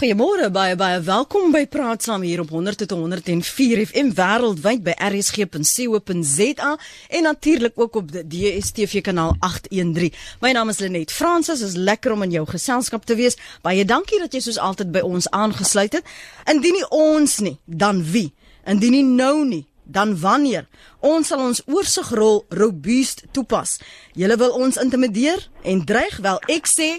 Goeiemôre baie baie welkom by Praat Saam hier op 100.104 FM wêreldwyd by rsg.co.za en natuurlik ook op die DStv kanaal 813. My naam is Lenet Fransis, is lekker om in jou geselskap te wees. Baie dankie dat jy soos altyd by ons aangesluit het. Indien nie ons nie, dan wie? Indien nie nou nie, dan wanneer? Ons sal ons oorsigrol robuust toepas. Julle wil ons intimideer en dreig wel ek sê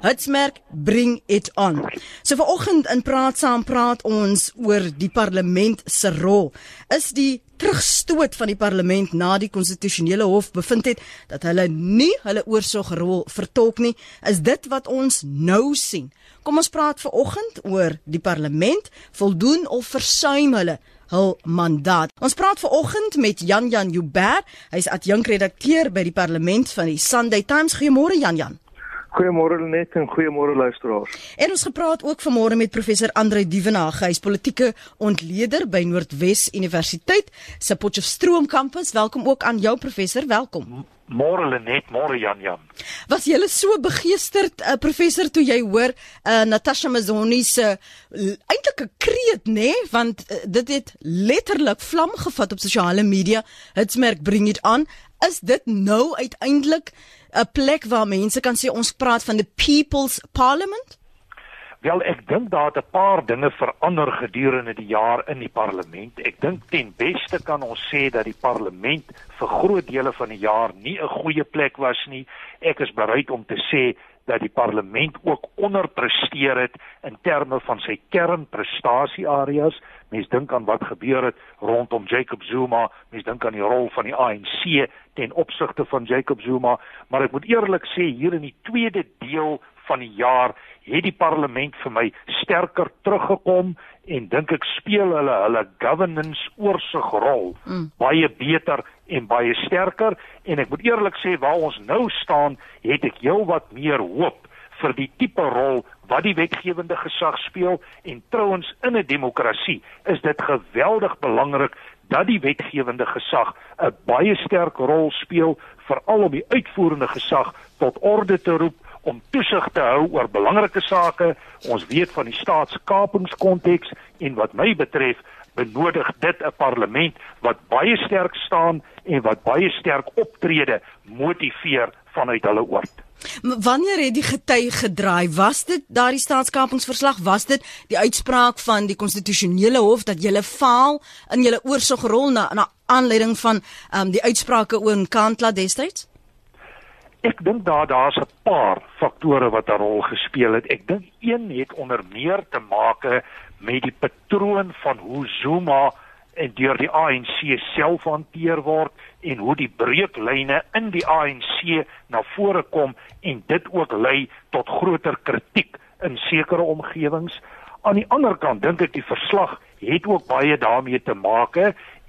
Hitsmerk bring it on. So vanoggend in praat saam praat ons oor die parlement se rol. Is die terugstoot van die parlement na die konstitusionele hof bevind het dat hulle nie hulle oorsigrol vertolk nie, is dit wat ons nou sien. Kom ons praat vanoggend oor die parlement voldoen of versuim hulle hul mandaat. Ons praat vanoggend met Jan Jan Joubert. Hy's adjunkredakteur by die parlement van die Sunday Times. Goeiemôre Jan Jan. Goeiemôre net en goeiemôre luisteraars. En ons gepraat ook vanmôre met professor Andre Dievenage, hy is politieke ontleder by Noordwes Universiteit se Potchefstroom kampus. Welkom ook aan jou professor, welkom. Môre Lenet, môre Jan Jan. Was jy so begeesterd uh, professor toe jy hoor uh, Natasha Mazoni se uh, eintlik 'n kreet nê, nee? want uh, dit het letterlik vlam gevat op sosiale media. Hitsmerk bring dit aan. Is dit nou uiteindelik 'n plek waar mense kan sê ons praat van the people's parliament? Wel, ek dink daar het 'n paar dinge verander gedurende die jaar in die parlement. Ek dink ten beste kan ons sê dat die parlement vir groot dele van die jaar nie 'n goeie plek was nie. Ek is bereid om te sê dat die parlement ook onderpresteer het in terme van sy kernprestasieareas. Mens dink aan wat gebeur het rondom Jacob Zuma, mens dink aan die rol van die ANC ten opsigte van Jacob Zuma, maar ek moet eerlik sê hier in die tweede deel van die jaar het die parlement vir my sterker teruggekom en dink ek speel hulle hulle governance oorsigrol mm. baie beter en baie sterker en ek moet eerlik sê waar ons nou staan het ek heelwat meer hoop vir die tipe rol wat die wetgewende gesag speel en trouens in 'n demokrasie is dit geweldig belangrik dat die wetgewende gesag 'n baie sterk rol speel veral om die uitvoerende gesag tot orde te roep om toesig te hou oor belangrike sake. Ons weet van die staatskapingskonteks en wat my betref benodig dit 'n parlement wat baie sterk staan en wat baie sterk optrede motiveer vanuit hulle oort. Wanneer het die getuig gedraai? Was dit daardie staatskapingsverslag? Was dit die uitspraak van die konstitusionele hof dat jy faal in jou oorsigrol na na aanleiding van um, die uitsprake oor Kantla destyds? Ek dink daar daar's 'n paar faktore wat 'n rol gespeel het. Ek dink een het onder meer te maak met die patroon van hoe Zuma en deur die ANC self hanteer word en hoe die breuklyne in die ANC na vore kom en dit ook lei tot groter kritiek in sekere omgewings. Aan die ander kant dink ek die verslag het ook baie daarmee te maak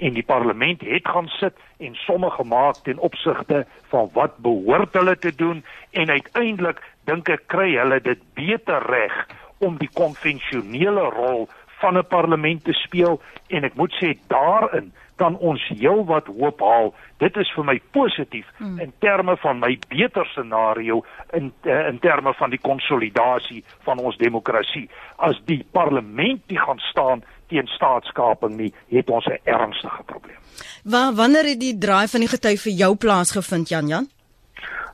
en die parlement het gaan sit en somme gemaak ten opsigte van wat behoort hulle te doen en uiteindelik dink ek kry hulle dit beter reg om die konvensionele rol van 'n parlement te speel en ek moet sê daarin kan ons heelwat hoop haal. Dit is vir my positief hmm. in terme van my beter scenario in uh, in terme van die konsolidasie van ons demokrasie. As die parlement nie gaan staan teen staatskaping nie, het ons 'n ernstige probleem. Waar wanneer het die draai van die gety vir jou plaasgevind Jan Jan?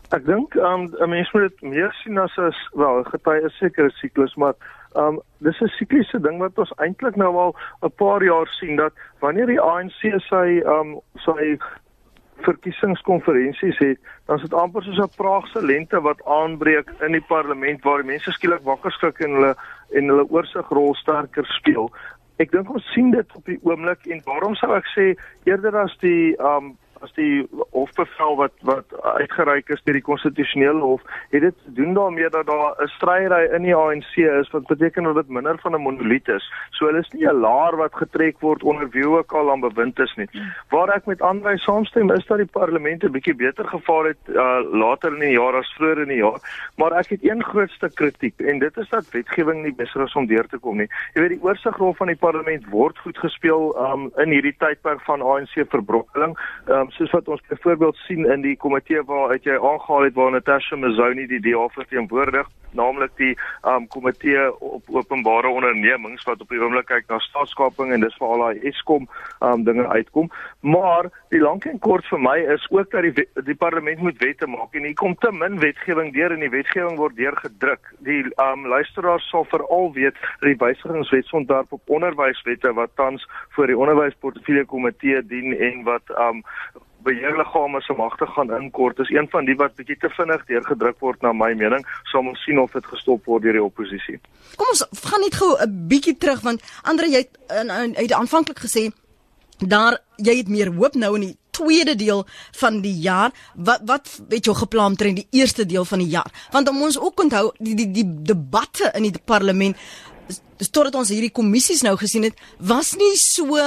Ek dink um 'n mens moet dit meer sien as 'n wel gety is seker 'n siklus, maar um dis 'n sikliese ding wat ons eintlik nou al 'n paar jaar sien dat wanneer die ANC sy um sy verkiesingskonferensies het, dan is dit amper soos 'n praagse lente wat aanbreek in die parlement waar die mense skielik wakker skrik en hulle en hulle oorsigrol sterker speel. Ek dink ons sien dit op die oomblik en waarom sou ek sê eerder as die um as die hofbevel wat wat uitgereik is deur die konstitusionele hof het dit te doen daarmee dat daar 'n stryery in die ANC is wat beteken dat dit minder van 'n monoliet is. So hulle is nie 'n laar wat getrek word onder wie ook al aan bewind is nie. Waar ek met Andre saamstem is dat die parlement 'n bietjie beter gevaar het uh, later in die jaar as vroeër in die jaar, maar ek het een grootste kritiek en dit is dat wetgewing nie besig is om deur te kom nie. Jy weet die oorsigrol van die parlement word goed gespeel um, in hierdie tydperk van ANC verbrokkeling. Um, um, soos wat ons byvoorbeeld sien in die komitee waaruit jy aangehaal het waar Natasha Mazoni die DA verteenwoordig naamlik die um komitee op openbare ondernemings wat op die oomblik kyk na staatskaping en dis vir al daai Eskom um dinge uitkom. Maar die lank en kort vir my is ook dat die die parlement moet wette maak en hier kom te min wetgewing deur en die wetgewing word deurgedruk. Die um luisteraars sal veral weet die wysigingswetsontwerp op onderwyswette wat tans voor die onderwysportefeulje komitee dien en wat um beheerliggame se magte gaan inkort. Is een van die wat bietjie te vinnig deurgedruk word na my mening. Sal ons sien of dit gestop word deur die oppositie. Kom ons gaan net gou 'n bietjie terug want Andre jy het, het aanvanklik gesê daar jy het meer hoop nou in die tweede deel van die jaar. Wat wat het jy geplan ter in die eerste deel van die jaar? Want om ons ook onthou die die die debatte in die parlement totdat ons hierdie kommissies nou gesien het was nie so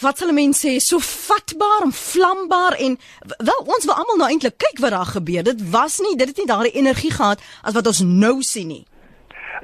wat hulle mense sê so vatbaar en vlambaar en wel ons wil almal nou eintlik kyk wat daar gebeur. Dit was nie dit het nie daardie energie gehad as wat ons nou sien nie.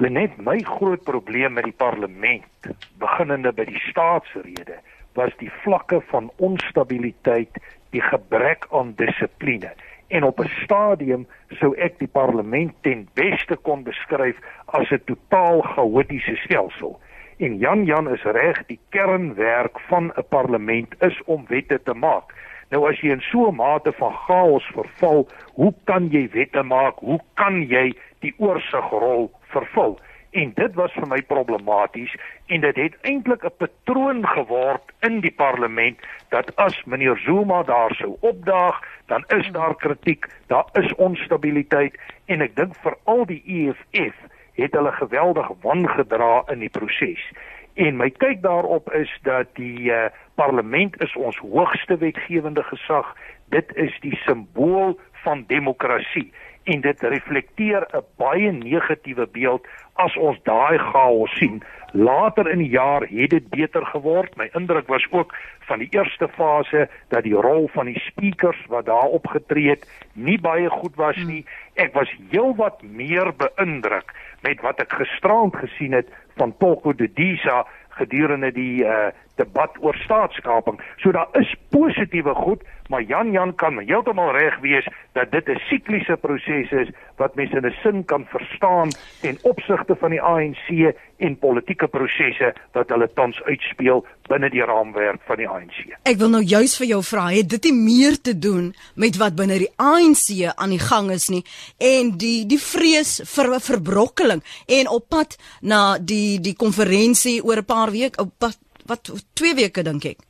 Lenet, my groot probleem met die parlement, beginnende by die staatsrede, was die vlakke van onstabiliteit, die gebrek aan dissipline. En op 'n stadium sou ek die parlement ten beste kon beskryf as 'n totaal chaotiese stelsel. En Jan Jan is reg, die kernwerk van 'n parlement is om wette te maak. Nou as jy in so 'n mate van chaos verval, hoe kan jy wette maak? Hoe kan jy die oorsigrol vervul? En dit was vir my problematies en dit het eintlik 'n patroon geword in die parlement dat as meneer Zuma daar sou opdaag, dan is daar kritiek, daar is onstabiliteit en ek dink veral die EFF het hulle geweldig wangedra in die proses. En my kyk daarop is dat die uh, parlement is ons hoogste wetgewende gesag. Dit is die simbool van demokrasie en dit reflekteer 'n baie negatiewe beeld as ons daai chaos sien. Later in die jaar het dit beter geword. My indruk was ook van die eerste fase dat die rol van die speakers wat daar opgetree het nie baie goed was nie. Ek was heelwat meer beïndruk met wat ek gisteraand gesien het van Tolko de Disa gedurende die uh, debat oor staatskaping. So daar is positiewe goed, maar Jan Jan kan heeltemal reg wees dat dit 'n sikliese proses is wat mense in 'n sin kan verstaan ten opsigte van die ANC en politieke prosesse wat hulle tans uitspeel binne die raamwerk van die ANC. Ek wil nou juis vir jou vra, het dit nie meer te doen met wat binne die ANC aan die gang is nie en die die vrees vir verbrokkeling en op pad na die die konferensie oor 'n paar weke op pad wat 2 weke dink ek.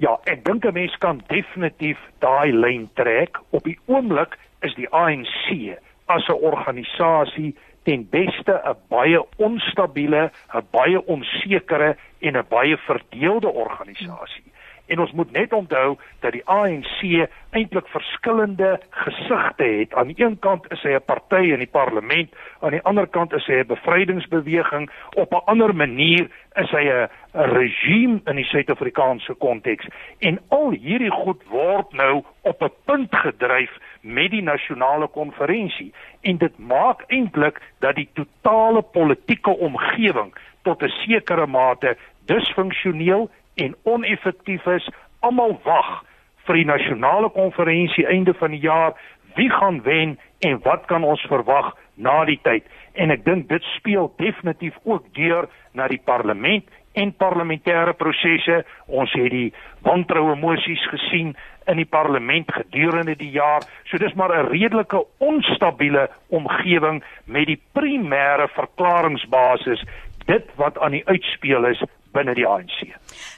Ja, ek dink 'n mens kan definitief daai lyn trek. Op die oomblik is die ANC as 'n organisasie ten beste 'n baie onstabiele, 'n baie onsekere en 'n baie verdeelde organisasie. En ons moet net onthou dat die ANC eintlik verskillende gesigte het. Aan die een kant is hy 'n party in die parlement, aan die ander kant is hy 'n bevrydingsbeweging, op 'n ander manier is hy 'n regime in die Suid-Afrikaanse konteks. En al hierdie goed word nou op 'n punt gedryf met die nasionale konferensie en dit maak eintlik dat die totale politieke omgewing tot 'n sekere mate disfunksioneel en oneffektief is. Almal wag vir die nasionale konferensie einde van die jaar. Wie gaan wen en wat kan ons verwag na die tyd? En ek dink dit speel definitief ook deur na die parlement en parlementêre prosesse. Ons het die wantroue emosies gesien in die parlement gedurende die jaar. So dis maar 'n redelike onstabiele omgewing met die primêre verklaringsbasis dit wat aan die uitspeel is binne die ANC.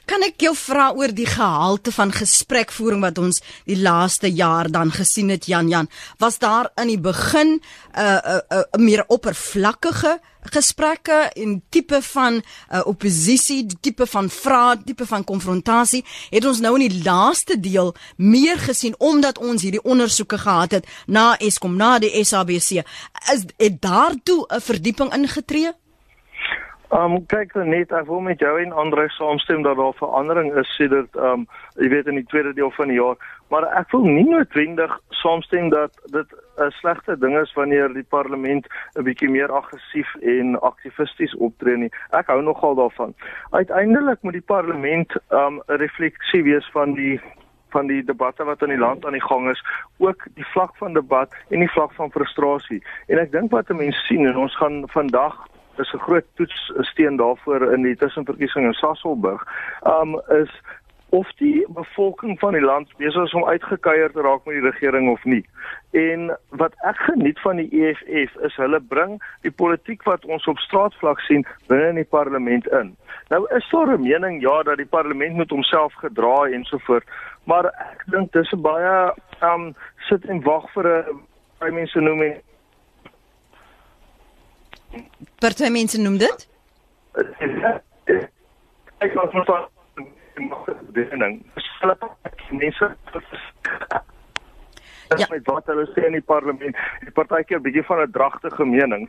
Kan ek jou vra oor die gehalte van gesprekvoering wat ons die laaste jaar dan gesien het Jan Jan? Was daar in die begin 'n uh, 'n uh, uh, meer oppervlakkige gesprekke en tipe van uh, oppositie, tipe van vrae, tipe van konfrontasie? Het ons nou in die laaste deel meer gesien omdat ons hierdie ondersoeke gehad het na Eskom, na die SABC? Is het daartoe 'n verdieping ingetree? Ehm um, kyk net ek wil met jou en Andre saamstem dat daar verandering is sedert ehm um, jy weet in die tweede deel van die jaar, maar ek wil nie noodwendig saamstem dat dit 'n slegte ding is wanneer die parlement 'n bietjie meer aggressief en aktivisties optree nie. Ek hou nogal daarvan. Uiteindelik moet die parlement ehm um, 'n refleksie wees van die van die debatte wat in die land aan die gang is, ook die vlak van debat en die vlak van frustrasie. En ek dink wat 'n mens sien en ons gaan vandag dis 'n groot toetssteen daarvoor in die tussenverkiesing in Sasolburg. Um is of die bevolking van die land besig is om uitgekeier te raak met die regering of nie. En wat ek geniet van die EFF is hulle bring die politiek wat ons op straatvlak sien binne in die parlement in. Nou is daar 'n mening ja dat die parlement moet homself gedra en so voort, maar ek dink dis 'n baie um sit en wag vir 'n baie mense noem en Party mense noem dit? Ek was mos bediening. Hulle mense Ja. Met wat hulle sê in die parlement, die partykeer bietjie van 'n dragtige mening.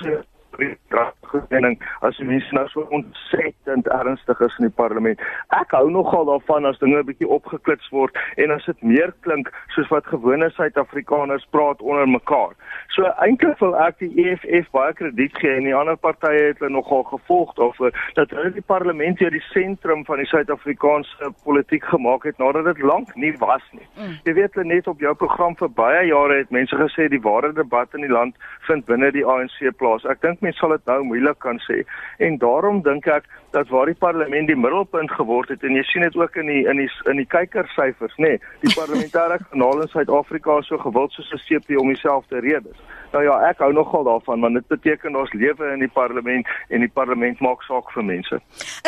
So regering as die mense nou so ontsettend ernstig is in die parlement. Ek hou nogal daarvan as dinge 'n bietjie opgeklits word en as dit meer klink soos wat gewone Suid-Afrikaners praat onder mekaar. So eintlik wil ek die EFF baie krediet gee en die ander partye het hulle nogal gevolg daarvoor dat hulle die parlement hier die sentrum van die Suid-Afrikaanse politiek gemaak het nadat dit lank nie was nie. Mm. Jy weet net op jou program vir baie jare het mense gesê die ware debat in die land vind binne die ANC plaas. Ek dink mense sal dit nou moeilik kan sê. En daarom dink ek dat waar die parlement die middelpunt geword het en jy sien dit ook in die in die in die kykersyfers, nê. Nee, die parlementêre kanaal in Suid-Afrika is so gewild soos 'n CP om dieselfde redes. Nou ja, ek hou nogal daarvan want dit beteken ons lewe in die parlement en die parlement maak saak vir mense.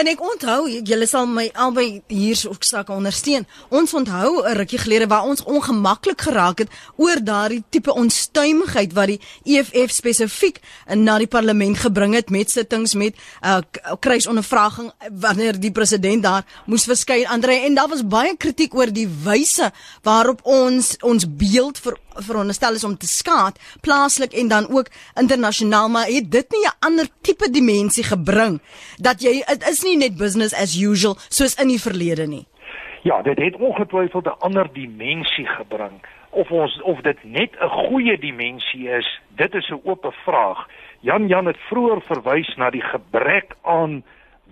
En ek onthou julle sal my albei hier ook sak ondersteun. Ons onthou 'n rukkie gelede waar ons ongemaklik geraak het oor daardie tipe onstuimigheid wat die EFF spesifiek na die parlement gebring het met sittings met uh, kruisondervraging wanneer die president daar moes verskyn Andre en daar was baie kritiek oor die wyse waarop ons ons beeld vir veronderstel is om te skaad plaaslik en dan ook internasionaal maar het dit nie 'n ander tipe dimensie gebring dat jy dit is nie net business as usual soos in die verlede nie Ja, dit het ongetwyfeld 'n ander dimensie gebring of ons of dit net 'n goeie dimensie is. Dit is 'n oop vraag. Jan Jan het vroeër verwys na die gebrek aan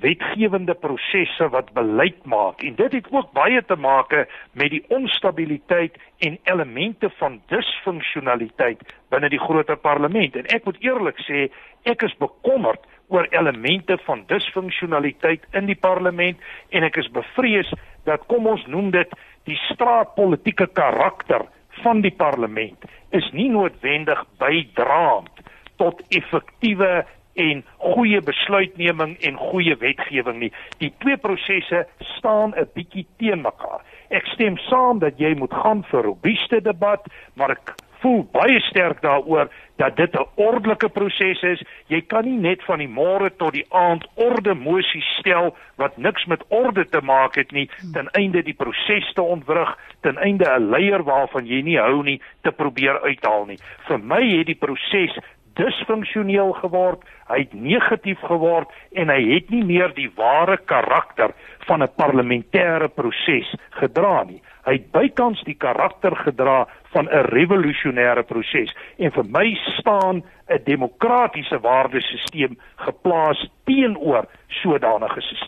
wetgewende prosesse wat beleid maak. En dit het ook baie te maak met die onstabiliteit en elemente van disfunksionaliteit binne die groter parlement. En ek moet eerlik sê ek is bekommerd oor elemente van disfunksionaliteit in die parlement en ek is bevrees dat kom ons noem dit die straatpolitieke karakter van die parlement is nie noodwendig bydraend tot effektiewe en goeie besluitneming en goeie wetgewing nie. Die twee prosesse staan 'n bietjie teen mekaar. Ek stem saam dat jy moet gaan vir 'n robuuste debat, maar ek voel baie sterk daaroor dat dit 'n ordelike proses is. Jy kan nie net van die môre tot die aand orde mosies stel wat niks met orde te maak het nie, ten einde die proses te ontwrig, ten einde 'n leier waarvan jy nie hou nie te probeer uithaal nie. Vir my het die proses disfunksioneel geword, hy het negatief geword en hy het nie meer die ware karakter van 'n parlementêre proses gedra nie. Hy het bykans die karakter gedra van 'n revolusionêre proses en vir my staan 'n demokratiese waardesisteem geplaas teenoor sodanige stelsel.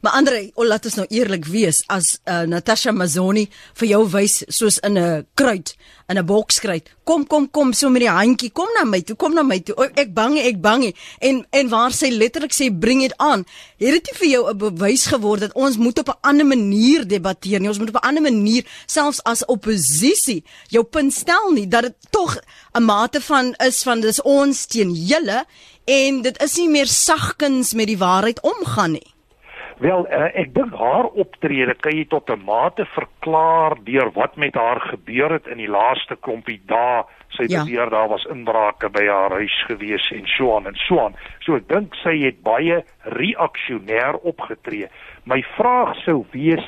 Maar Andre, oh, laat ons nou eerlik wees as uh, Natasha Mazzoni vir jou wys soos in 'n kruit, in 'n bokskruit. Kom kom kom so met die handjie, kom na my toe, kom na my toe. O, ek bang, ek bang. En en waar sy letterlik sê bring dit aan. Het dit nie vir jou 'n bewys geword dat ons moet op 'n ander manier debatteer nie. Ons moet op 'n ander manier selfs as oppositie jou punt stel nie dat dit tog 'n mate van is van dis ons teen julle en dit is nie meer sagkens met die waarheid omgaan nie. Wel, uh, ek dink haar optrede kan jy tot 'n mate verklaar deur wat met haar gebeur het in die laaste klompie dae. Sy ja. beweer daar was inbrake by haar huis gewees en so aan en so aan. So ek dink sy het baie reaksionêr opgetree. My vraag sou wees,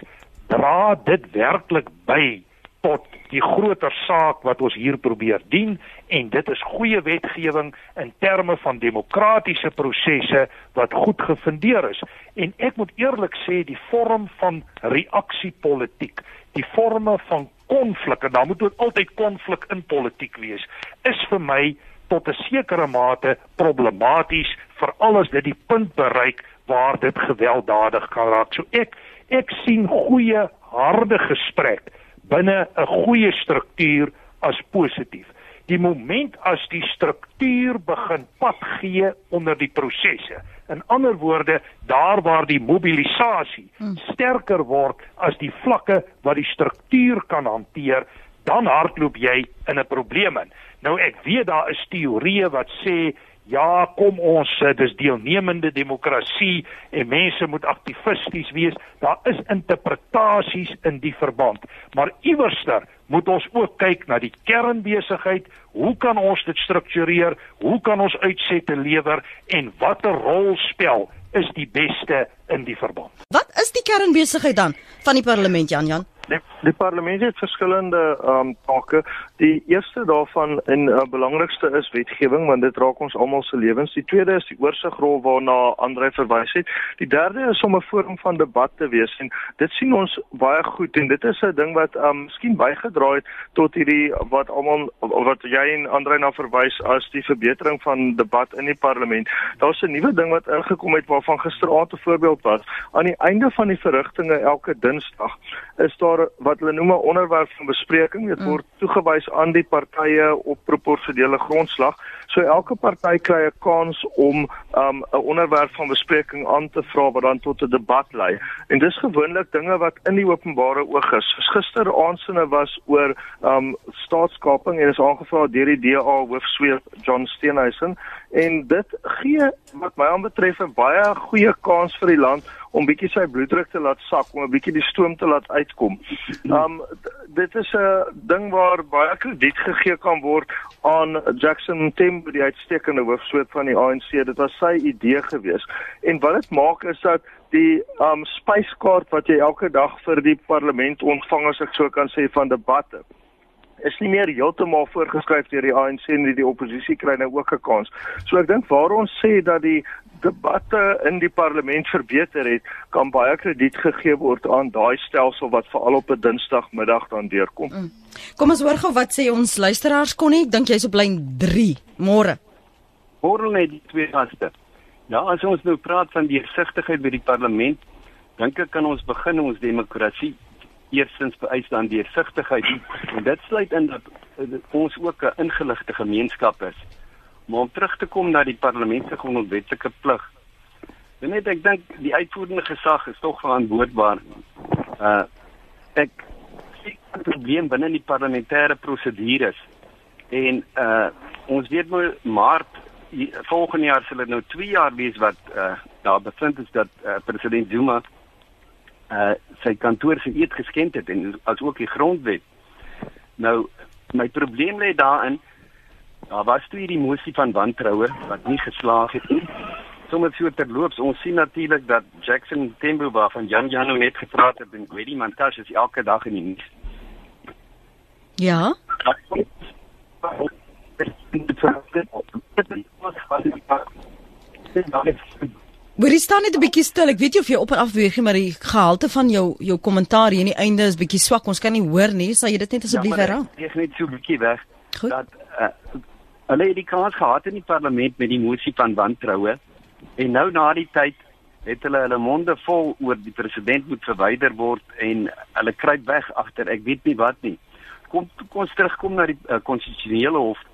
dra dit werklik by tot die groter saak wat ons hier probeer dien en dit is goeie wetgewing in terme van demokratiese prosesse wat goed gefundeer is en ek moet eerlik sê die vorm van reaksiepolitiek die forme van konflik en dan moet dit altyd konflik in politiek wees is vir my tot 'n sekere mate problematies vir alles dit die punt bereik waar dit gewelddadig kan raak so ek ek sien goeie harde gesprek binne 'n goeie struktuur as positief. Die moment as die struktuur begin pad gee onder die prosesse. In ander woorde, daar waar die mobilisasie hmm. sterker word as die vlakke wat die struktuur kan hanteer, dan hardloop jy in 'n probleem in. Nou ek weet daar is teorieë wat sê ja, kom ons eh, dis deelnemende demokrasie en mense moet aktivisties wees. Daar is interpretasies in die verband, maar iewerster moet ons ook kyk na die kernbesigheid. Hoe kan ons dit struktureer? Hoe kan ons uitsette lewer en watter rol spel is die beste in die verband? Wat is die kernbesigheid dan van die parlement Jan Jan? Die, die parlement het verskillende ehm um, take. Die eerste daarvan en uh, belangrikste is wetgewing want dit raak ons almal se lewens. Die tweede is die oorsigrol waarna Andre verwys het. Die derde is om 'n forum van debat te wees en dit sien ons baie goed en dit is 'n ding wat ehm um, miskien bygedra het tot hierdie wat almal wat jy en Andre na verwys as die verbetering van debat in die parlement. Daar's 'n nuwe ding wat ingekom het waarvan gisteraand 'n voorbeeld was. Aan die einde van die verrigtinge elke Dinsdag is daar daar wat hulle noem 'n onderwerp van bespreking. Dit mm. word toegewys aan die partye op proporsionele grondslag. So elke party kry 'n kans om um, 'n um, onderwerp van bespreking aan te vra wat dan tot 'n debat lei. En dis gewoonlik dinge wat in die openbare oog is. Gisteraand se was oor um staatskaping en is aangevra deur die DA hoofsweep John Steenhuisen en dit gee wat my aanbetref 'n baie goeie kans vir die land om bietjie sy bloeddruk te laat sak, om 'n bietjie die stoom te laat uitkom. Um dit is 'n ding waar baie krediet gegee kan word aan Jackson Tembo, die uitstekende hoofsweep van die ANC. Dit was sy idee gewees. En wat dit maak is dat die um spyskaart wat jy elke dag vir die parlement ontvang as ek so kan sê van debatte is nie meer heeltemal voorgeskryf deur die ANC en die, die oppositie kry nou ook 'n kans. So ek dink waar ons sê dat die debatte in die parlement verbeter het, kan baie krediet gegee word aan daai stelsel wat veral op 'n Dinsdagmiddag dan deurkom. Mm. Kom ons hoor gou wat sê ons luisteraars kon nie. Ek dink jy's op lyn 3. Môre. Môre net die twee gaste. Ja, as ons nou praat van die sigtigheid by die parlement, dink ek kan ons begin ons demokrasie eerstens vereis dan die sigtigheid. En dit sluit in dat ons ook 'n ingeligte gemeenskap is. Maar om terug te kom na die parlement se grondwetlike plig. Net ek dink die uitvoerende gesag is tog verantwoordbaar. Uh ek sien 'n probleem binne die parlementêre prosedures. En uh ons weet nou maart volgende jaar sal dit nou 2 jaar wees wat uh daar bevind is dat uh, president Zuma uh sy kantoor se eet geskend het en as ook die grondwet. Nou my probleem lê daarin Daar was toe hierdie moesie van wantroue wat nie geslaag het nie. Sommige so terloops, ons sien natuurlik dat Jackson Tembo van Jan Janu net gepraat het en Gwedi Mantashe is elke dag in die nuus. Ja. Maar is dan net 'n bietjie stil. Ek weet jy of jy op en af beweeg, maar die gehalte van jou jou kommentaar hier aan die einde is bietjie swak. Ons kan nie hoor nie. Sal jy dit net asseblief ja, herhaal? Ek net so 'n bietjie weg. Goed. Dat uh, hulle het die kans gehad in die parlement met die moesie van wantroue en nou na die tyd het hulle hulle monde vol oor die president moet verwyder word en hulle kruip weg agter ek weet nie wat nie kom kom ons terugkom na die konstitusionele uh, hof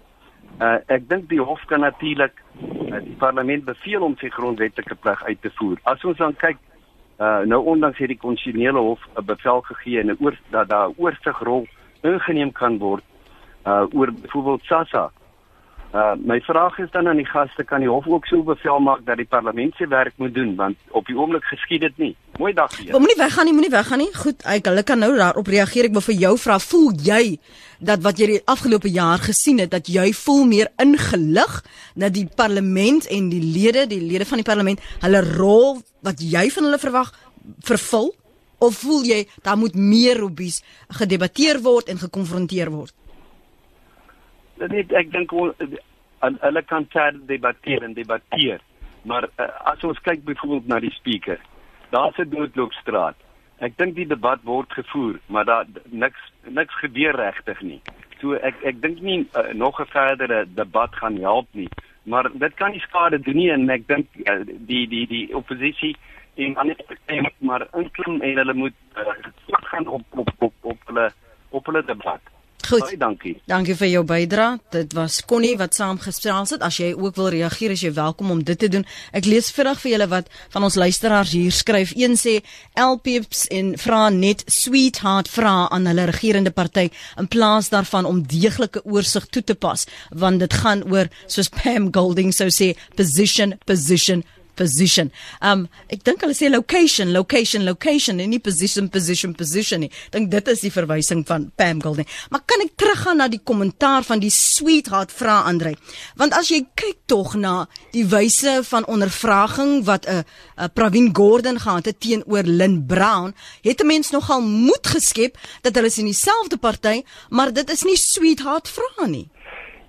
uh, ek dink die hof kan natuurlik uh, die parlement beveel om sy grondwetlike plig uit te voer. As ons dan kyk uh, nou ondanks hierdie konstitusionele hof 'n bevel gegee en 'n oor dat daar 'n oorsigrol ingeneem kan word uh oor byvoorbeeld SASSA Uh my vraag is dan aan die gaste kan die hof ook so bevel maak dat die parlement se werk moet doen want op die oomblik geskied dit nie. Mooi dag hier. Moenie weggaan nie, moenie weggaan nie. Goed, ek hulle kan nou daarop reageer. Ek wil vir jou vra, voel jy dat wat jy die afgelope jaar gesien het dat jy voel meer ingelig dat die parlement en die lede, die lede van die parlement hulle rol wat jy van hulle verwag vervul of voel jy daar moet meer opies gedebatteer word en gekonfronteer word? Net ek dink hulle kan verder debatteer en debatteer. Maar uh, as ons kyk byvoorbeeld na die speaker, daar's 'n doodloopstraat. Ek dink die debat word gevoer, maar daar niks niks gebeur regtig nie. So ek ek dink nie uh, nog 'n verdere debat gaan help nie. Maar dit kan nie skade doen nie en ek dink uh, die die die oppositie en ander partye moet maar inklim en hulle moet uh, gaan op op op op hulle op hulle debat. Goed. Baie dankie. Dankie vir jou bydrae. Dit was Connie wat saamgestel het. As jy ook wil reageer, is jy welkom om dit te doen. Ek lees vinnig vir julle wat van ons luisteraars hier skryf. Een sê LPs en vra net sweetheart vra aan hulle regerende party in plaas daarvan om deeglike oorsig toe te pas, want dit gaan oor soos Pam Golding sou sê position position position. Um ek dink hulle sê location, location, location en nie position, position, position nie. Dink dit is die verwysing van Pam Golding. Maar kan ek teruggaan na die kommentaar van die sweetheart vra Andre? Want as jy kyk tog na die wyse van ondervraging wat 'n uh, uh, Pravin Gordhan gehad het teenoor Lynn Brown, het 'n mens nogal moed geskep dat hulle is in dieselfde party, maar dit is nie sweetheart vra nie.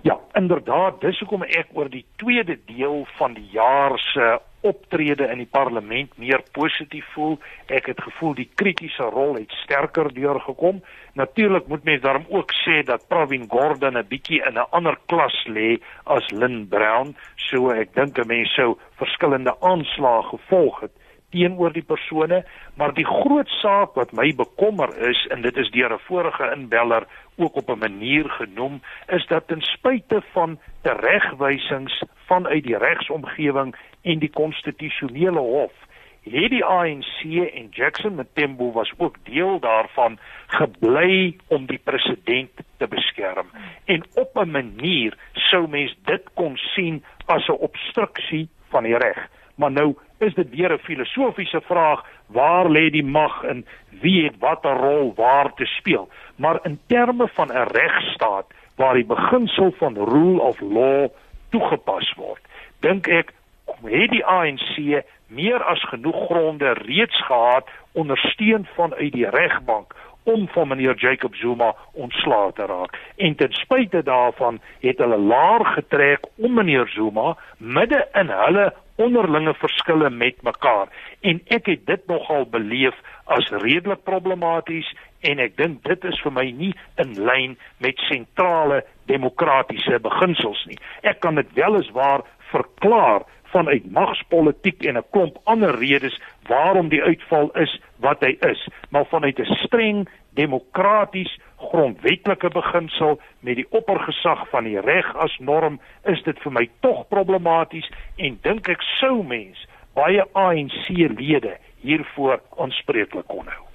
Ja, inderdaad, dis hoekom ek oor die tweede deel van die jaar se optrede in die parlement meer positief voel. Ek het gevoel die kritiese rol het sterker deurgekom. Natuurlik moet mens daarom ook sê dat Pravin Gordhan 'n bietjie in 'n ander klas lê as Lynn Brown, so ek dink 'n mens sou verskillende aanslae gevolg het teenoor die persone, maar die groot saak wat my bekommer is en dit is deur 'n vorige inbeller ook op 'n manier genoem, is dat ten spyte van teregwysings vanuit die regsomgewing en die konstitusionele hof het die ANC en Jackson Mthembu was ook deel daarvan gebly om die president te beskerm. En op 'n manier sou mens dit kon sien as 'n obstruksie van die reg. Maar nou is dit weer 'n filosofiese vraag waar lê die mag en wie het watter rol waar te speel? Maar in terme van 'n regstaat waar die beginsel van rule of law toegepas word dink ek het die ANC meer as genoeg gronde reeds gehad ondersteun vanuit die regbank om van meneer Jacob Zuma ontslae te raak. En ten spyte daarvan het hulle laer getrek om meneer Zuma midde in hulle onderlinge verskille met mekaar. En ek het dit nogal beleef as redelik problematies en ek dink dit is vir my nie in lyn met sentrale demokratiese beginsels nie. Ek kan dit weliswaar verklaar vanuit magspolitiek en 'n klomp ander redes waarom die uitval is wat hy is, maar vanuit 'n streng demokraties grondwetlike beginsel met die oppergesag van die reg as norm is dit vir my tog problematies en dink ek sou mens baie ANC lede hiervoor aanspreeklik kon hou.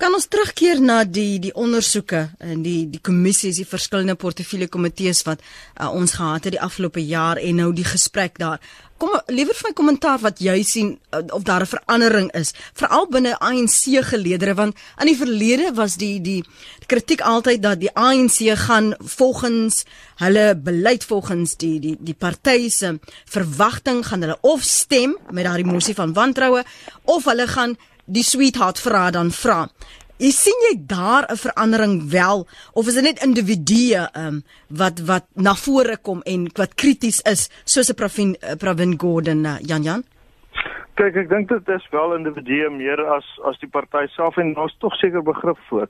Kan ons terugkeer na die die ondersoeke en die die kommissies, die verskillende portefeulje komitees wat uh, ons gehad het die afgelope jaar en nou die gesprek daar. Kom liewer vir my kommentaar wat jy sien uh, of daar 'n verandering is, veral binne ANC geleedere want in die verlede was die die kritiek altyd dat die ANC gaan volgens hulle beleid volgens die die die party se verwagting gaan hulle of stem met daardie mosie van wantroue of hulle gaan die sweetheart vra dan vra. Jy sien jy daar 'n verandering wel of is dit net individue um, wat wat na vore kom en wat krities is soos 'n Pravin uh, Pravin Gordhan uh, Jan Jan? Kyk, ek dink dit is wel individue meer as as die party self en daar's tog seker begrip voor.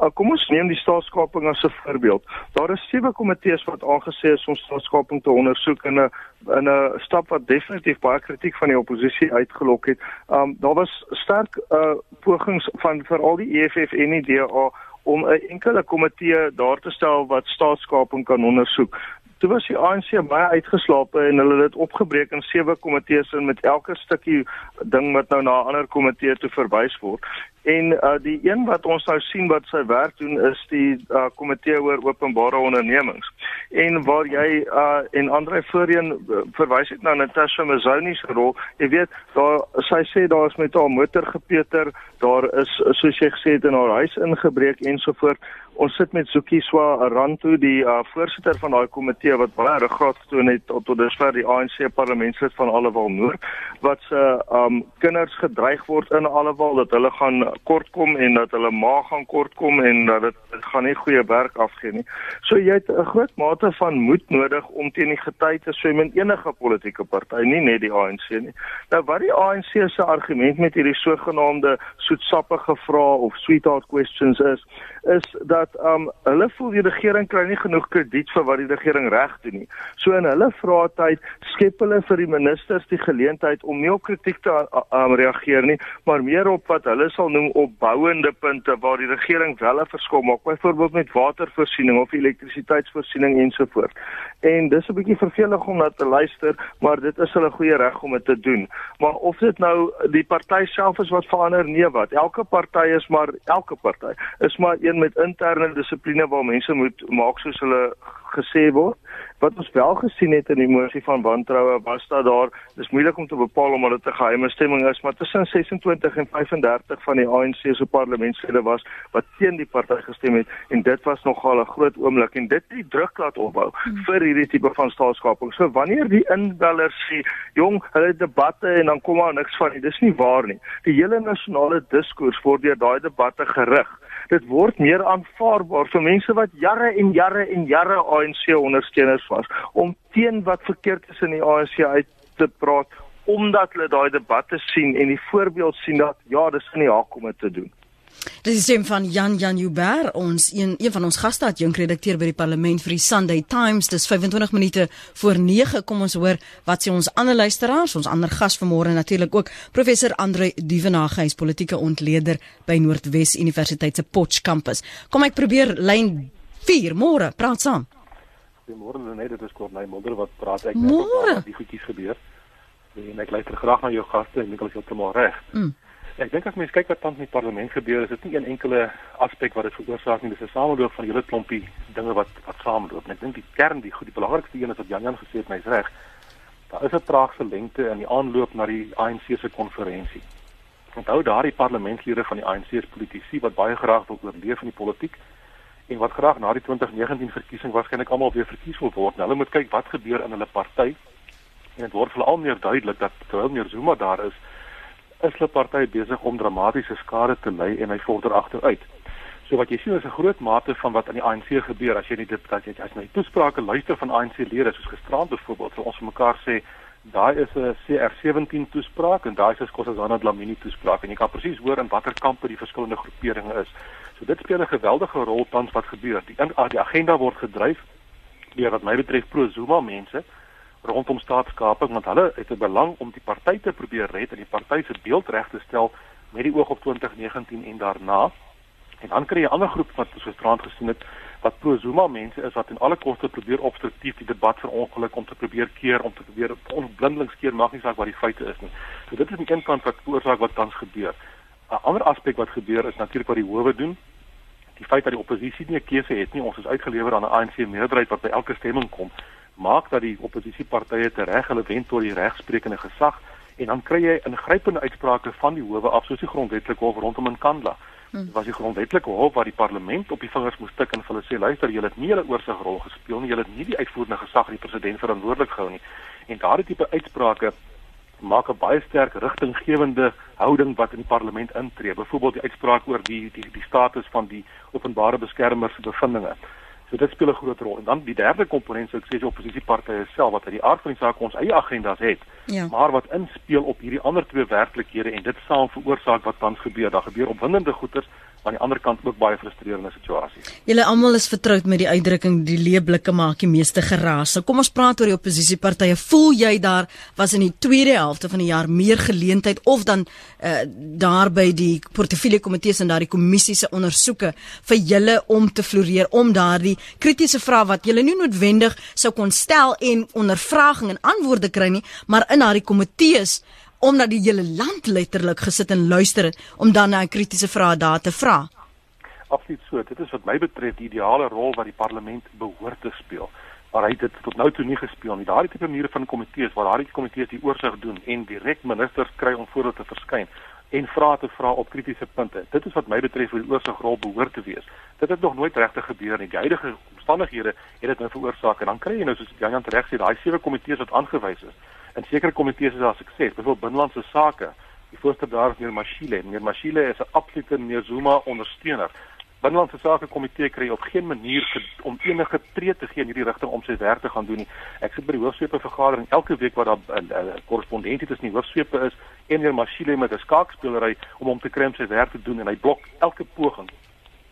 Uh, kom ons neem die staatskaping as 'n voorbeeld. Daar is sewe komitees wat aangesê is om staatskaping te ondersoek in 'n in 'n stap wat definitief baie kritiek van die oppositie uitgelok het. Um daar was sterk uh pogings van veral die EFF en die DA om 'n enkele komitee daar te stel wat staatskaping kan ondersoek. Toe was die ANC baie uitgeslaap en hulle het dit opgebreek in sewe komitees en met elke stukkie ding wat nou na 'n ander komitee toe verwys word. En uh die een wat ons nou sien wat sy werk doen is die uh komitee oor openbare ondernemings. En waar jy uh en Andre voorheen uh, verwys het na Natasha Mazoni se rol, jy weet, daar sy sê daar is met haar motor gepeter, daar is soos jy gesê het in haar huis ingebreek ensovoorts. Ons sit met Zuki Swa Rantu, die uh voorsitter van daai komitee wat baie ruggraat getoon het tot tot dusver die ANC parlementslid van Allewal Noord wat se um kinders gedreig word in Allewal dat hulle gaan kortkom en dat hulle maag gaan kortkom en dat dit gaan nie goeie werk afgee nie. So jy het 'n groot mate van moed nodig om teen die gety te swem in enige politieke party, nie net die ANC nie. Nou wat die ANC se argument met hierdie sogenaamde soetsappige vrae of sweetheart questions is, is dat um hulle voel die regering kry nie genoeg krediet vir wat die regering reg doen nie. So in hulle vrae tyd skep hulle vir die ministers die geleentheid om nie op kritiek te um, reageer nie, maar meer op wat hulle sal noem opbouende punte waar die regering wel 'n verskil maak, byvoorbeeld met watervoorsiening of elektrisiteitsvoorsiening ensovoorts. En dis 'n bietjie vervelig om na te luister, maar dit is hulle goeie reg om dit te doen. Maar of dit nou die party self is wat verander, nee wat. Elke party is maar elke party is maar een met interne dissipline waar mense moet maak soos hulle gesê word. Wat ons wel gesien het in die mosie van wantroue was dat daar dis moeilik om te bepaal omdat dit 'n geheime stemming is, maar tussen 26 en 35 van die ANC se parlementslede was wat teen die party gestem het en dit was nogal 'n groot oomblik en dit het die druk laat opbou hmm. vir hierdie tipe van staatskaping. So wanneer die inbellers sê, "Jong, hulle debatte en dan kom maar niks van nie." Dis nie waar nie. Die hele nasionale diskurs word deur daai debatte gerig dit word meer aanvaarbaar vir mense wat jare en jare en jare ANC ondersteuners was om teen wat verkeerd is in die ANC uit te praat omdat hulle daai debatte sien en die voorbeeld sien dat ja, dis in die haak om dit te doen. Dit is stem van Jan Jan Uber, ons een een van ons gaste wat jong redakteur by die parlement vir die Sunday Times. Dis 25 minute voor 9. Kom ons hoor wat sê ons ander luisteraars, ons ander gas vanmôre natuurlik ook professor Andre Duvenage, hy's politieke ontleder by Noordwes Universiteit se Potch kampus. Kom ek probeer lyn 4 môre, praat saam. Goeiemôre net, dit is kort my moeder wat praat ek net oor die goedjies gebeur. En ek luister graag na jou gaste en ek wil jou tomorrow reg. Mm. Ek dink as mens kyk wat tans met parlement gebeur, is dit nie een enkele aspek wat dit veroorsaak nie, dis 'n sameloop van hele klompie dinge wat wat saamloop. En ek dink die kern, die goed, die belangrikste een is wat Jan Jan gesê het, my's reg. Daar is 'n traagse lengte in die aanloop na die ANC se konferensie. Onthou daardie parlementslede van die ANC se politici wat baie graag wil oorleef in die politiek en wat graag na die 2019 verkiesing waarskynlik almal weer verkies wil word. Nou, hulle moet kyk wat gebeur in hulle party. En dit word veral meer duidelik dat terwyl meer Zuma daar is, is hulle party besig om dramatiese skade te ly en hy vorder agteruit. So wat jy sien is 'n groot mate van wat aan die ANC gebeur as jy nie dit as jy as jy toesprake luister van ANC-lede soos gisterand byvoorbeeld vir ons vir mekaar sê daai is 'n CR17 toespraak en daai is Kossazana Dlamini toespraak en jy kan presies hoor in watter kampe die verskillende groeperinge is. So dit speel 'n geweldige rol tans wat gebeur. Die die agenda word gedryf deur wat my betref pro Zuma mense rondom staatskaping want hulle het 'n belang om die party te probeer red en die party se beeld reg te stel met die oog op 2019 en daarna. En dan kry jy 'n ander groep wat soos gisterand gesien het wat pro Zuma mense is wat in alle koste probeer obstruktief die debat verongeluk om te probeer keer om te probeer onblindelings keer maak nie saak wat die feite is nie. So dit is die kant wat veroorsaak wat tans gebeur. 'n Ander aspek wat gebeur is natuurlik wat die howe doen. Die feit dat die oppositie nie 'n keuse het nie, ons is uitgelewer aan 'n ANC meerderheid wat by elke stemming kom maak dat die oppositiepartye tereg hulle wend tot die regsprekende gesag en dan kry jy ingrypende uitsprake van die howe af soos die grondwetlike hof rondom in Kandla. Hmm. Dit was die grondwetlike hof waar die parlement op die vingers moes tik en hulle sê luister julle het nie julle oorsigrol gespeel nie, julle het nie die uitvoerende gesag die president verantwoordelik gehou nie. En daardie tipe uitsprake maak 'n baie sterk rigtinggewende houding wat in die parlement intree. Byvoorbeeld die uitspraak oor die die die status van die openbare beskermer se bevindinge. So dit speel 'n groot rol. En dan die derde komponent sou ek sê is oppositiepartye self wat uit die aard van die saak ons eie agendas het, ja. maar wat inspel op hierdie ander twee werklikhede en dit saam veroorsaak wat tans gebeur. Daar gebeur opwindende goeters aan die ander kant ook baie frustrerende situasies. Julle almal is vertroud met die uitdrukking die leeblikke maak die meeste geraas. Nou kom ons praat oor die oppositiepartye. Voel jy daar was in die tweede helfte van die jaar meer geleentheid of dan uh, daar by die portefeulje komitees en daardie kommissie se ondersoeke vir julle om te floreer om daardie kritiese vrae wat julle nie noodwendig sou kon stel en ondervraging en antwoorde kry nie, maar in daardie komitees omdat die hele land letterlik gesit en luister het om dan na 'n kritiese vraag daar te vra. Absoluut so. Dit is wat my betref die ideale rol wat die parlement behoort te speel. Maar hy het dit tot nou toe nie gespeel nie. Daardie tipe maniere van komitees waar daardie komitees die oorsig doen en direk ministers kry om voor te verskyn en vrae te vra op kritiese punte. Dit is wat my betref hoe die oorsigrol behoort te wees. Dit het nog nooit regtig gebeur nie. Die huidige omstandighede het dit nou veroorsaak en dan kry jy nou soos Jan Jan reg sê, daai sewe komitees wat aangewys is in sekere komitees is daar sukses. Byvoorbeeld binnelandse sake. Die voorste daar is meer Mashile. Meer Mashile is 'n absolute meer Zuma ondersteuner. Binnelandse sake komitee kry op geen manier om enige tree te gee in hierdie rigting om sy werk te gaan doen nie. Ek sit by die hoofsweepe vergadering elke week waar daar 'n korrespondentie tussen die hoofsweepe is en meer Mashile met 'n skaakspeelery om hom te kry om sy werk te doen en hy blok elke poging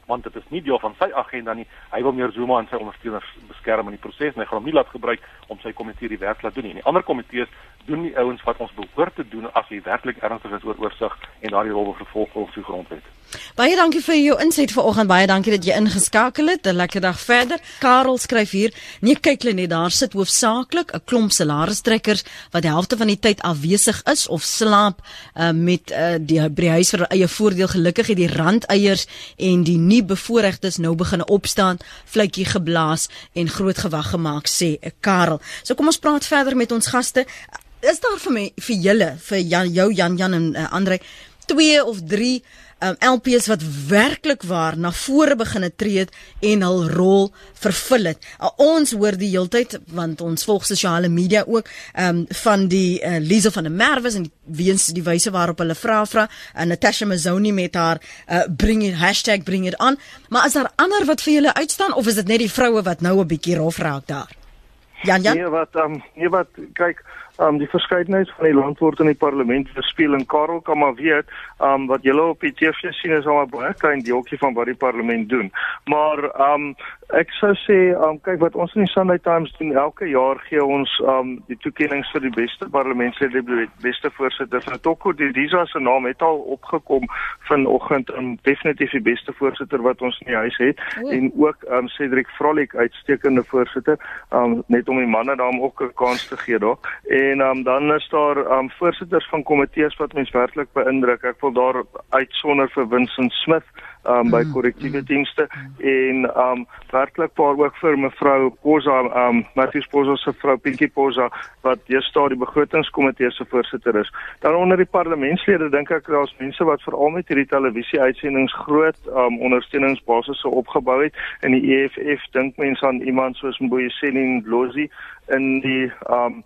want dit is nie deel van sy agenda nie. Hy wil meer Zuma en sy ondersteuners beskerm in die proses en hy gaan hom nie laat gebruik om sy komitee die werk laat doen nie. Die ander komitees doen die ouens wat ons behoort te doen as jy werklik ernstig is oor oorsig en daardie rol vervolg volgens die grondwet. Baie dankie vir jou insig vanoggend. Baie dankie dat jy ingeskakel het. 'n Lekker dag verder. Karel skryf hier: "Nee, kyk net, daar sit hoofsaaklik 'n klomp salarisstrekkers wat die helfte van die tyd afwesig is of slaap uh, met uh, die by huis vir eie voordeel. Gelukkig het die randeiers en die nie bevoorregtes nou begin opstaan, fluitjie geblaas en groot gewag gemaak, sê Karel. So kom ons praat verder met ons gaste. Is daar vir my vir julle, vir Jan, jou Jan Jan en uh, Andre, twee of drie um, LPs wat werklik waar na vore beginne tree het en hul rol vervul het. Uh, ons hoor die heeltyd want ons volg sosiale media ook um, van die uh, Lize van der Merwe en weens die wyse waarop hulle vra vra en uh, Natasha Mazoni met haar uh, bring it #bring it on. Maar is daar ander wat vir julle uitstaan of is dit net die vroue wat nou 'n bietjie rof raak daar? Jan Jan. Nee wat um, nee wat kyk um die verskeidenheid van die land word in die parlement verspeel en Karel kan maar weet um wat julle op die TV sien is al 'n baie klein deeltjie van wat die parlement doen. Maar um ek sou sê um kyk wat ons in die Sunday Times doen elke jaar gee ons um die toekenninge vir die beste parlementslid die beste voorsitter. Nou Toko Didiza se naam het al opgekom vanoggend en definitief die beste voorsitter wat ons in die huis het Oe. en ook um Cedric Vrolik uitstekende voorsitter um net om die manne daarom ook 'n kans te gee daar. En um, dan is daar um, voorsitters van komitees wat mens werklik beïndruk. Ek wil daar uitsonder vir Vincent Smith um, by mm, korrektiewe mm. dienste en um werklik paar ook vir mevrou Posa um Matthews Posa se vrou Pinkie Posa wat hier staan die begrotingskomitee se voorsitter is. Dan onder die parlementslede dink ek daar's mense wat veral met hierdie televisie uitsendings groot um ondersteuningsbasisse opgebou het in die EFF dink mense aan iemand soos Mboyeseni Ndlozi in die um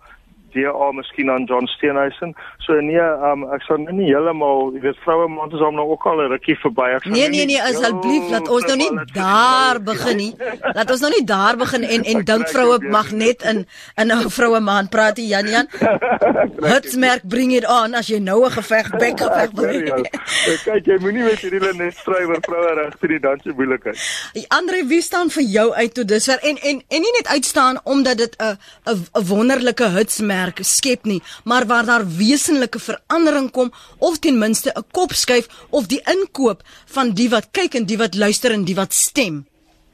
DA miskien aan John Steenhuisen. So nee, um, ek sou nou nie heeltemal, jy weet vroue maand is hom nou ook al 'n rukkie verby. Ek Nee nee nee, asseblief laat ons nou nie daar begin nie. Laat ons nou nie daar begin en en dink vroue mag net in in 'n vroue maand praat jy Jan Jan. Hitsmerk bring it on as jy nou 'n geveg bek geveg wil. Kyk jy moenie met hierdie net stry oor vroue regte die danse moeilikheid. Andre, wie staan vir jou uit tot dusver en en en nie net uitstaan omdat dit 'n 'n wonderlike hitsmerk merk skep nie, maar waar daar wesenlike verandering kom of ten minste 'n kop skuif of die inkoop van die wat kyk en die wat luister en die wat stem.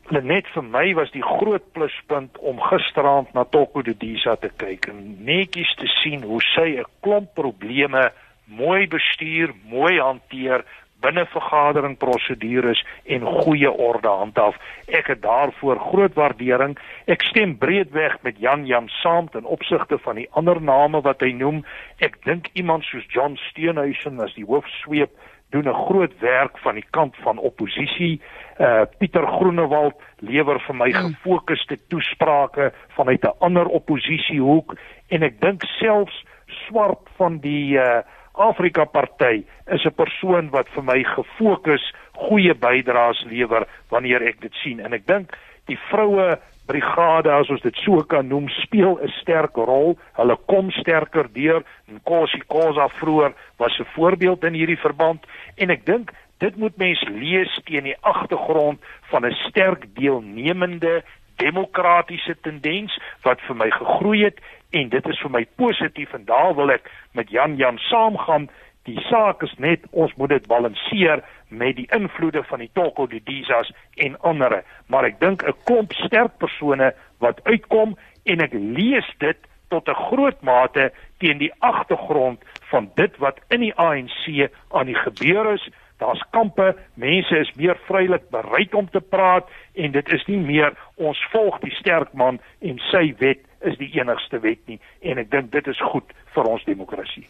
Net vir my was die groot pluspunt om gisteraand na Toko de Disa te kyk en netjies te sien hoe sy 'n klomp probleme mooi bestuur, mooi hanteer, binne vergadering prosedures en goeie orde handhaaf. Ek het daarvoor groot waardering. Ek stem breedweg met Jan Jan saam ten opsigte van die ander name wat hy noem. Ek dink iemand soos John Steenhuisen as die hoofsweep doen 'n groot werk van die kant van oppositie. Uh Pieter Groenewald lewer vir my hmm. gefokusde toesprake vanuit 'n ander oppositiehoek en ek dink selfs swart van die uh Afrika Party is 'n persoon wat vir my gefokus goeie bydraes lewer wanneer ek dit sien. En ek dink die vroue brigade as ons dit so kan noem speel 'n sterk rol. Hulle kom sterker deur. En Kosi Kosa vroeër was 'n voorbeeld in hierdie verband. En ek dink dit moet mens lees teen die agtergrond van 'n sterk deelnemende demokratiese tendens wat vir my gegroei het en dit is vir my positief en daar wil ek met Jan Jan saamgaan. Die saak is net ons moet dit balanseer met die invloede van die Toko die Disas en ander. Maar ek dink 'n klomp sterk persone wat uitkom en ek lees dit tot 'n groot mate teen die agtergrond van dit wat in die ANC aan die gebeur is. Daar's kampe, mense is meer vrylik bereid om te praat en dit is nie meer ons volg die sterk man en sy wet is die enigste wet nie. En ek dink dit is goed vir ons demokrasie.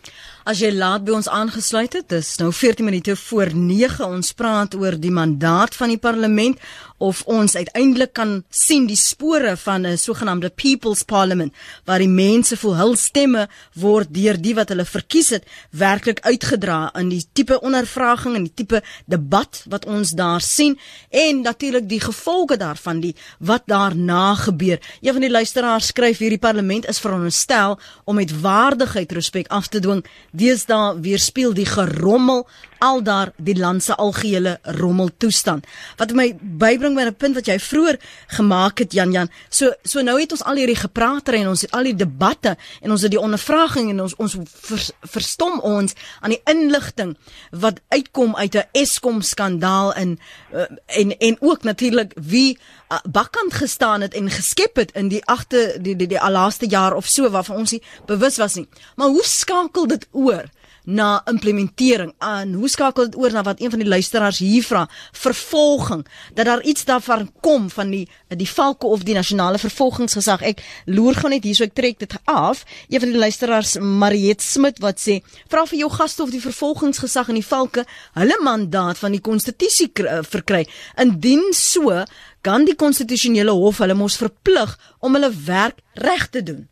As jy laat by ons aangesluit het, dis nou 14 minute voor 9 ons praat oor die mandaat van die parlement of ons uiteindelik kan sien die spore van 'n sogenaamde people's parliament waar die mense voel hul stemme word deur die wat hulle verkies het werklik uitgedra in die tipe ondervraging en die tipe debat wat ons daar sien en natuurlik die gevolge daarvan die wat daarna gebeur. Een van die luisteraars skryf hierdie parlement is veronderstel om met waardige veiligheid respek af te dwing. Deesdae weerspieël die gerommel al daar die land se algehele rommel toestand. Wat my bybring by 'n punt wat jy vroeër gemaak het Jan Jan. So so nou het ons al hierdie gepraat en ons het al die debatte en ons het die ondervraging en ons ons vers, verstom ons aan die inligting wat uitkom uit 'n Eskom skandaal in uh, en en ook natuurlik wie uh, bakkant gestaan het en geskep het in die agte die die die, die laaste jaar of so waarvan ons nie bewus was nie. Maar hoe skakel dit oor? na implementering? Aan hoe skakel dit oor na wat een van die luisteraars hier vra? Vervolging. Dat daar iets daarvan kom van die die valke of die nasionale vervolgingsgesag. Ek loer gaan net hierso ek trek dit af. Een van die luisteraars Mariet Smit wat sê vra vir jou gaste of die vervolgingsgesag en die valke hulle mandaat van die konstitusie uh, verkry. Indien so kan die konstitusionele hof hulle mos verplig om hulle werk reg te doen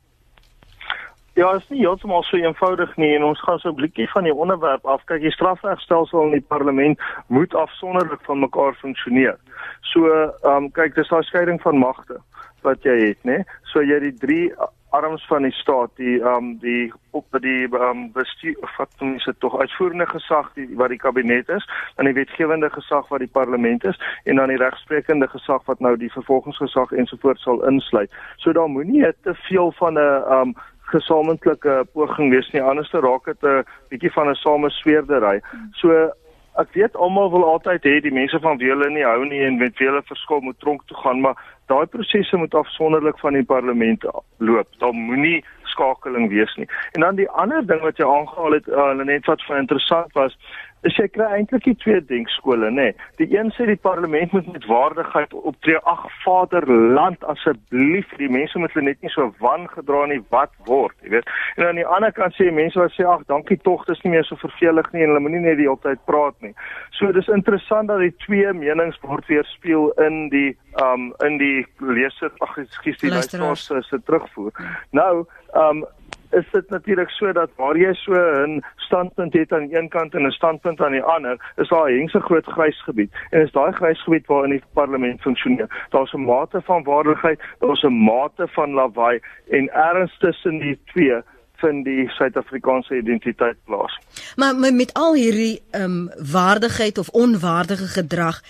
Ja, dit is nie heeltemal so eenvoudig nie en ons gaan so 'n blikkie van die onderwerp af kyk. Die strafregstelsel in die parlement moet afsonderlik van mekaar funksioneer. So, ehm um, kyk, dis 'n skeiding van magte wat jy het, né? So jy het die drie arms van die staat, die ehm um, die op die ehm um, bestuur wat ons dit tog uitvoerende gesag die wat die kabinet is, dan die wetgewende gesag wat die parlement is en dan die regsprekende gesag wat nou die vervolgingsgesag ensovoorts sal insluit. So daar moenie te veel van 'n ehm um, gesamentlike poging wees nie anders te raak dit 'n bietjie van 'n samesweerdery. So ek weet almal wil altyd hê die mense van wie hulle nie hou nie en met wie hulle verskil moet tronk toe gaan, maar daai prosesse moet afsonderlik van die parlement loop. Daar moenie skakeling wees nie. En dan die ander ding wat jy aangehaal het, uh, net wat vir interessant was, is jy kry eintlik die twee denkskole nê. Nee. Die een sê die parlement moet met waardigheid optree. Ag Vaderland asseblief, die mense moet hulle net nie so wan gedra nie wat word, jy weet. En aan die ander kant sê mense wat sê ag dankie tog, dis nie meer so vervelig nie en hulle moenie net die hele tyd praat nie. So dis interessant dat die twee menings word weerspieël in die um in die leser ag ekskuus die luisteraars se terugvoer. Nou um is dit natuurlik so dat waar jy so 'n standpunt het aan een kant en 'n standpunt aan die ander, is daar 'n hengse groot grys gebied. En is daai grys gebied waarin die parlement funksioneer. Daar's 'n mate van waardigheid, daar's 'n mate van lawaai en erns tussen die twee vind die Suid-Afrikaanse identiteit plaas. Maar met al hierdie ehm um, waardigheid of onwaardige gedrag,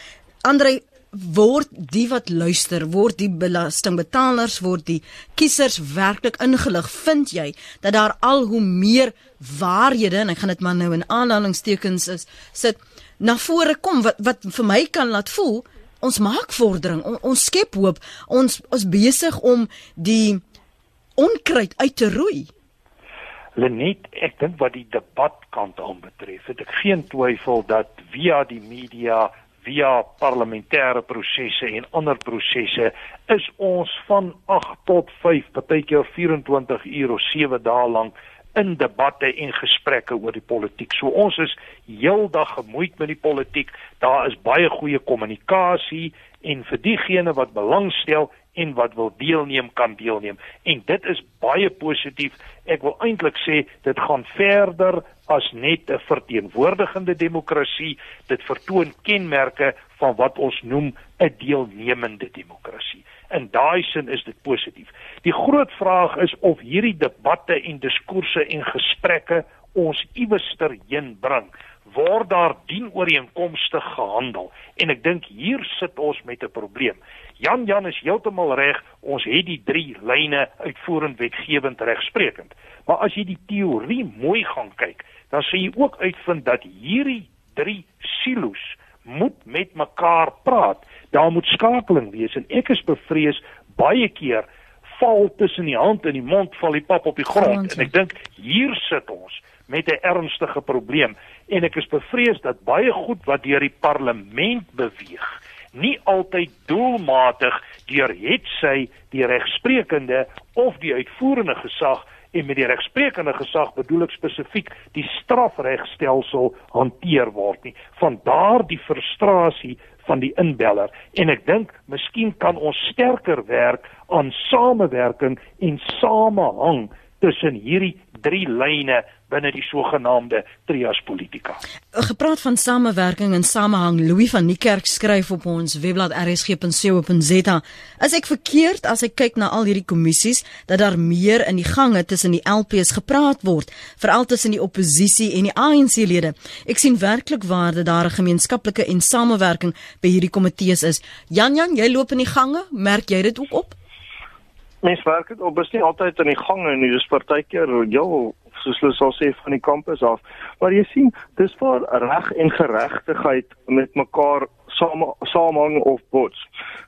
Andre word die wat luister, word die belastingbetalers, word die kiesers werklik ingelig? Vind jy dat daar al hoe meer waarhede en ek gaan dit maar nou in aanhalingstekens is sit na vore kom wat wat vir my kan laat voel ons maak vordering, on, ons skep hoop, ons is besig om die onkruid uit te roei. Lenet, ek dink wat die debatkant aanbetref, het ek geen twyfel dat via die media via parlementêre prosesse en ander prosesse is ons van 8 tot 5, partykeer 24 uur of 7 dae lank in debatte en gesprekke oor die politiek. So ons is heeldag gemoeid met die politiek. Daar is baie goeie kommunikasie en vir diegene wat belangstel en wat wil deelneem kan deelneem en dit is baie positief. Ek wil eintlik sê dit gaan verder as net 'n verteenwoordigende demokrasie. Dit vertoon kenmerke van wat ons noem 'n deelnemende demokrasie. In daai sin is dit positief. Die groot vraag is of hierdie debatte en diskoerse en gesprekke ons iewester heen bring word daar dienooreenkomstig gehandel en ek dink hier sit ons met 'n probleem. Jan Jan is heeltemal reg, ons het die drie lyne uitvoerend wetgewend regsprekend. Maar as jy die teorie mooi gaan kyk, dan sê jy ook uitvind dat hierdie drie silo's moet met mekaar praat. Daar moet skakeling wees en ek is bevrees baie keer val tussen die hand en die mond val die pap op die grond en ek dink hier sit ons met 'n ernstige probleem. En ek is bevrees dat baie goed wat deur die parlement beweeg nie altyd doelmatig deur hetsy die regsprekende of die uitvoerende gesag en met die regsprekende gesag bedoel ek spesifiek die strafregstelsel hanteer word nie. Van daardie frustrasie van die inbeller. En ek dink miskien kan ons sterker werk aan samewerking en samehang tussen hierdie drie lyne binne die sogenaamde trias politika. Gepraat van samewerking en samehang, Louis van Niekerk skryf op ons webblad rsg.co.za. As ek verkeerd as ek kyk na al hierdie kommissies dat daar meer in die gange tussen die LPs gepraat word, veral tussen die oppositie en die ANC-lede. Ek sien werklik waar dat daar 'n gemeenskaplike en samewerking by hierdie komitees is. Jan Jan, jy loop in die gange, merk jy dit ook op? Mens werk dit op, is nie altyd in die gange nie, dis partykeer ja, soos hulle sal sê van die kampus af. Maar jy sien, dis waar reg en geregtigheid met mekaar saam saamhang of bots.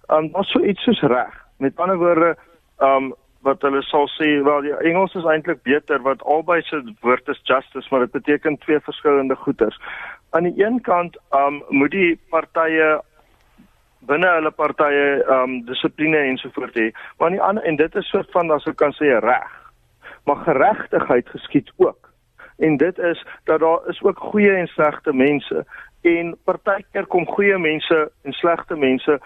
Um wat so iets soos reg. Met ander woorde, um wat hulle sal sê, wel die Engels is eintlik beter wat albei se woord is justice, maar dit beteken twee verskillende goeters. Aan die een kant um moet die partye binne hulle partye um dissipline ensovoorts hê. Maar aan die ander en dit is soort van as ek kan sê reg. Maar geregtigheid geskied ook. En dit is dat daar is ook goeie en slegte mense en partykeer kom goeie mense en slegte mense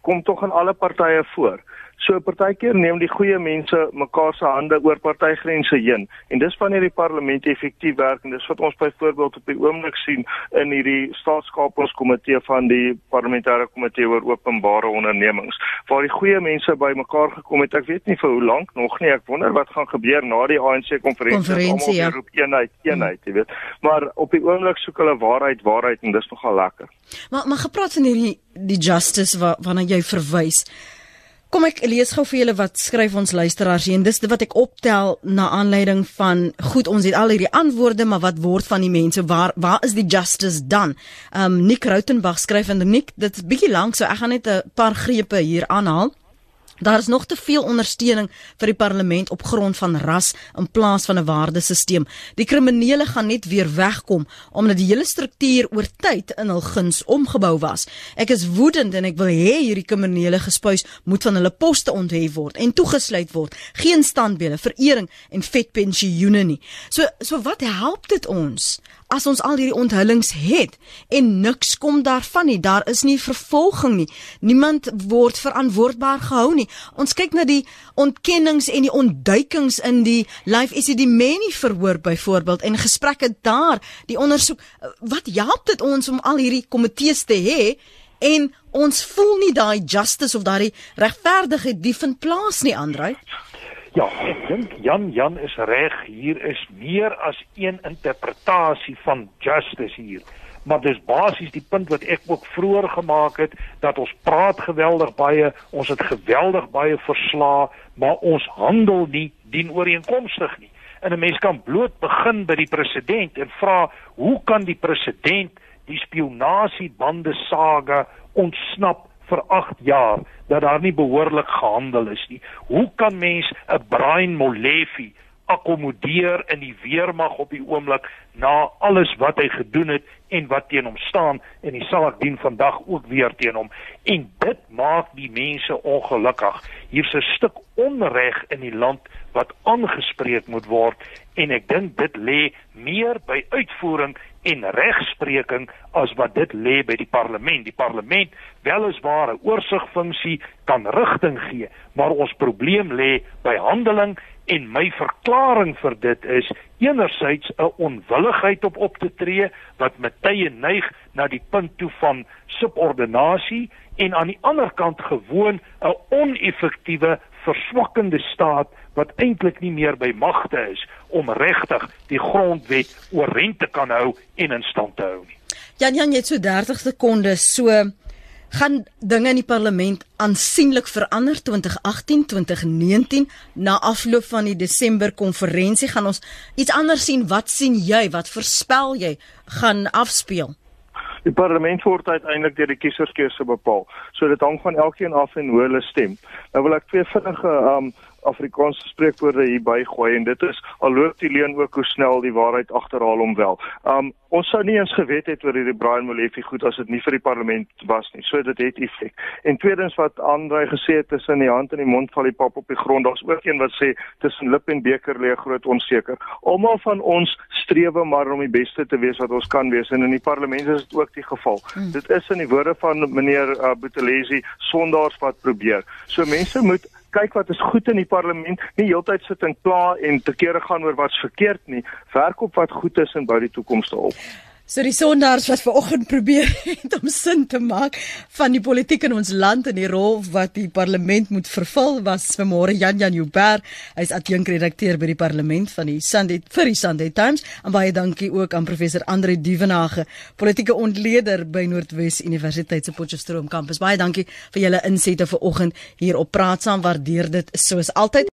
kom tog in alle partye voor. So partykeer neem die goeie mense mekaar se hande oor partygrense heen en dis wanneer die parlement effektief werk en dis wat ons byvoorbeeld op die oomblik sien in hierdie staatskapingskomitee van die parlementêre komitee oor openbare ondernemings waar die goeie mense bymekaar gekom het. Ek weet nie vir hoe lank nog nie. Ek wonder wat gaan gebeur na die ANC konferensie op ja. eenheid eenheid, jy weet. Maar op die oomblik soek hulle waarheid, waarheid en dis nogal lekker. Maar maar gepraat van hierdie die justice wa, waarna jy verwys. Kom ek lees gou vir julle wat skryf ons luisteraars hier en dis wat ek optel na aanleiding van goed ons het al hierdie antwoorde maar wat word van die mense waar waar is die justice dan? Um Nick Rautenbach skryf en Nick dit's bietjie lank so ek gaan net 'n paar grepe hier aanhaal. Daar is nog te veel ondersteuning vir die parlement op grond van ras in plaas van 'n waardesisteem. Die kriminele gaan net weer wegkom omdat die hele struktuur oor tyd in hul guns omgebou was. Ek is woedend en ek wil hê hierdie kriminele gespuis moet van hulle poste onthef word en toegesluit word. Geen standbeelde, verering en vet pensioene nie. So so wat help dit ons as ons al hierdie onthullings het en niks kom daarvan nie. Daar is nie vervolging nie. Niemand word verantwoordbaar gehou nie. Ons kyk na die ontkennings en die ontduikings in die live is dit die many verhoor byvoorbeeld en gesprekke daar, die ondersoek. Wat help dit ons om al hierdie komitees te hê en ons voel nie daai justice of daai regverdigheid die vind plaas nie, Andrej? Ja, ek dink Jan Jan is reg. Hier is meer as een interpretasie van justice hier. Maar dis basies die punt wat ek ook vroeër gemaak het dat ons praat geweldig baie, ons het geweldig baie versla, maar ons handel nie dien ooreenkomstig nie. En 'n mens kan bloot begin by die president en vra, hoe kan die president die spionasiebande saga ontsnap vir 8 jaar dat daar nie behoorlik gehandel is nie. Hoe kan mens 'n Brian Molefe akkommodeer in die weermag op die oomblik na alles wat hy gedoen het en wat teen hom staan en die saak dien vandag ook weer teen hom en dit maak die mense ongelukkig. Hier's 'n stuk onreg in die land wat aangespreek moet word en ek dink dit lê meer by uitvoering en regspreking as wat dit lê by die parlement. Die parlement weliswaar 'n oorsigfunksie kan rigting gee, maar ons probleem lê by handeling en my verklaring vir dit is enerzijds 'n onwilligheid op op te tree wat met tye neig na die punt toe van subordinasie en aan die ander kant gewoon 'n oneffektiewe verswakkende staat wat eintlik nie meer by magte is om regtig die grondwet oorent te kan hou en in stand te hou nie. Jan Jan het so 30 sekondes so gaan dinge in die parlement aansienlik verander 2018 2019 na afloop van die Desember konferensie gaan ons iets anders sien. Wat sien jy? Wat voorspel jy gaan afspeel Die parlement word uiteindelik deur die kieserskeuse bepaal. So dit hang van elkeen af en hoe hulle stem. Nou wil ek twee vinnige um Afrikaanse spreekwoorde hier bygooi en dit is al loop die leuen ook hoe snel die waarheid agterhaal hom wel. Um ons sou nie eens geweet het oor hierdie Brian Molefe goed as dit nie vir die parlement was nie. So dit het effek. En tweedens wat Andre gesê het tussen die hand en die mond val die pap op die grond. Daar's ook een wat sê tussen lip en beker lê 'n groot onseker. Almal van ons strewe maar om die beste te wees wat ons kan wees en in die parlement is dit ook die geval. Hmm. Dit is in die woorde van meneer uh, Buthelezi sondaars wat probeer. So mense moet kyk wat is goed in die parlement, nie heeltyd sit en kla en te kere gaan oor wat's verkeerd nie. Werk op wat goed is en bou die toekoms op. So die sondaars wat ver oggend probeer het om sin te maak van die politiek in ons land en die rol wat die parlement moet vervul was vanmôre Jan Jan Joubert, hy's adjunkredakteur by die parlement van die Sunday vir die Sunday Times en baie dankie ook aan professor Andre Duvenage, politieke ontleder by Noordwes Universiteit se Potchefstroom kampus. Baie dankie vir julle insette ver oggend hier op Praat saam, waardeer dit soos altyd.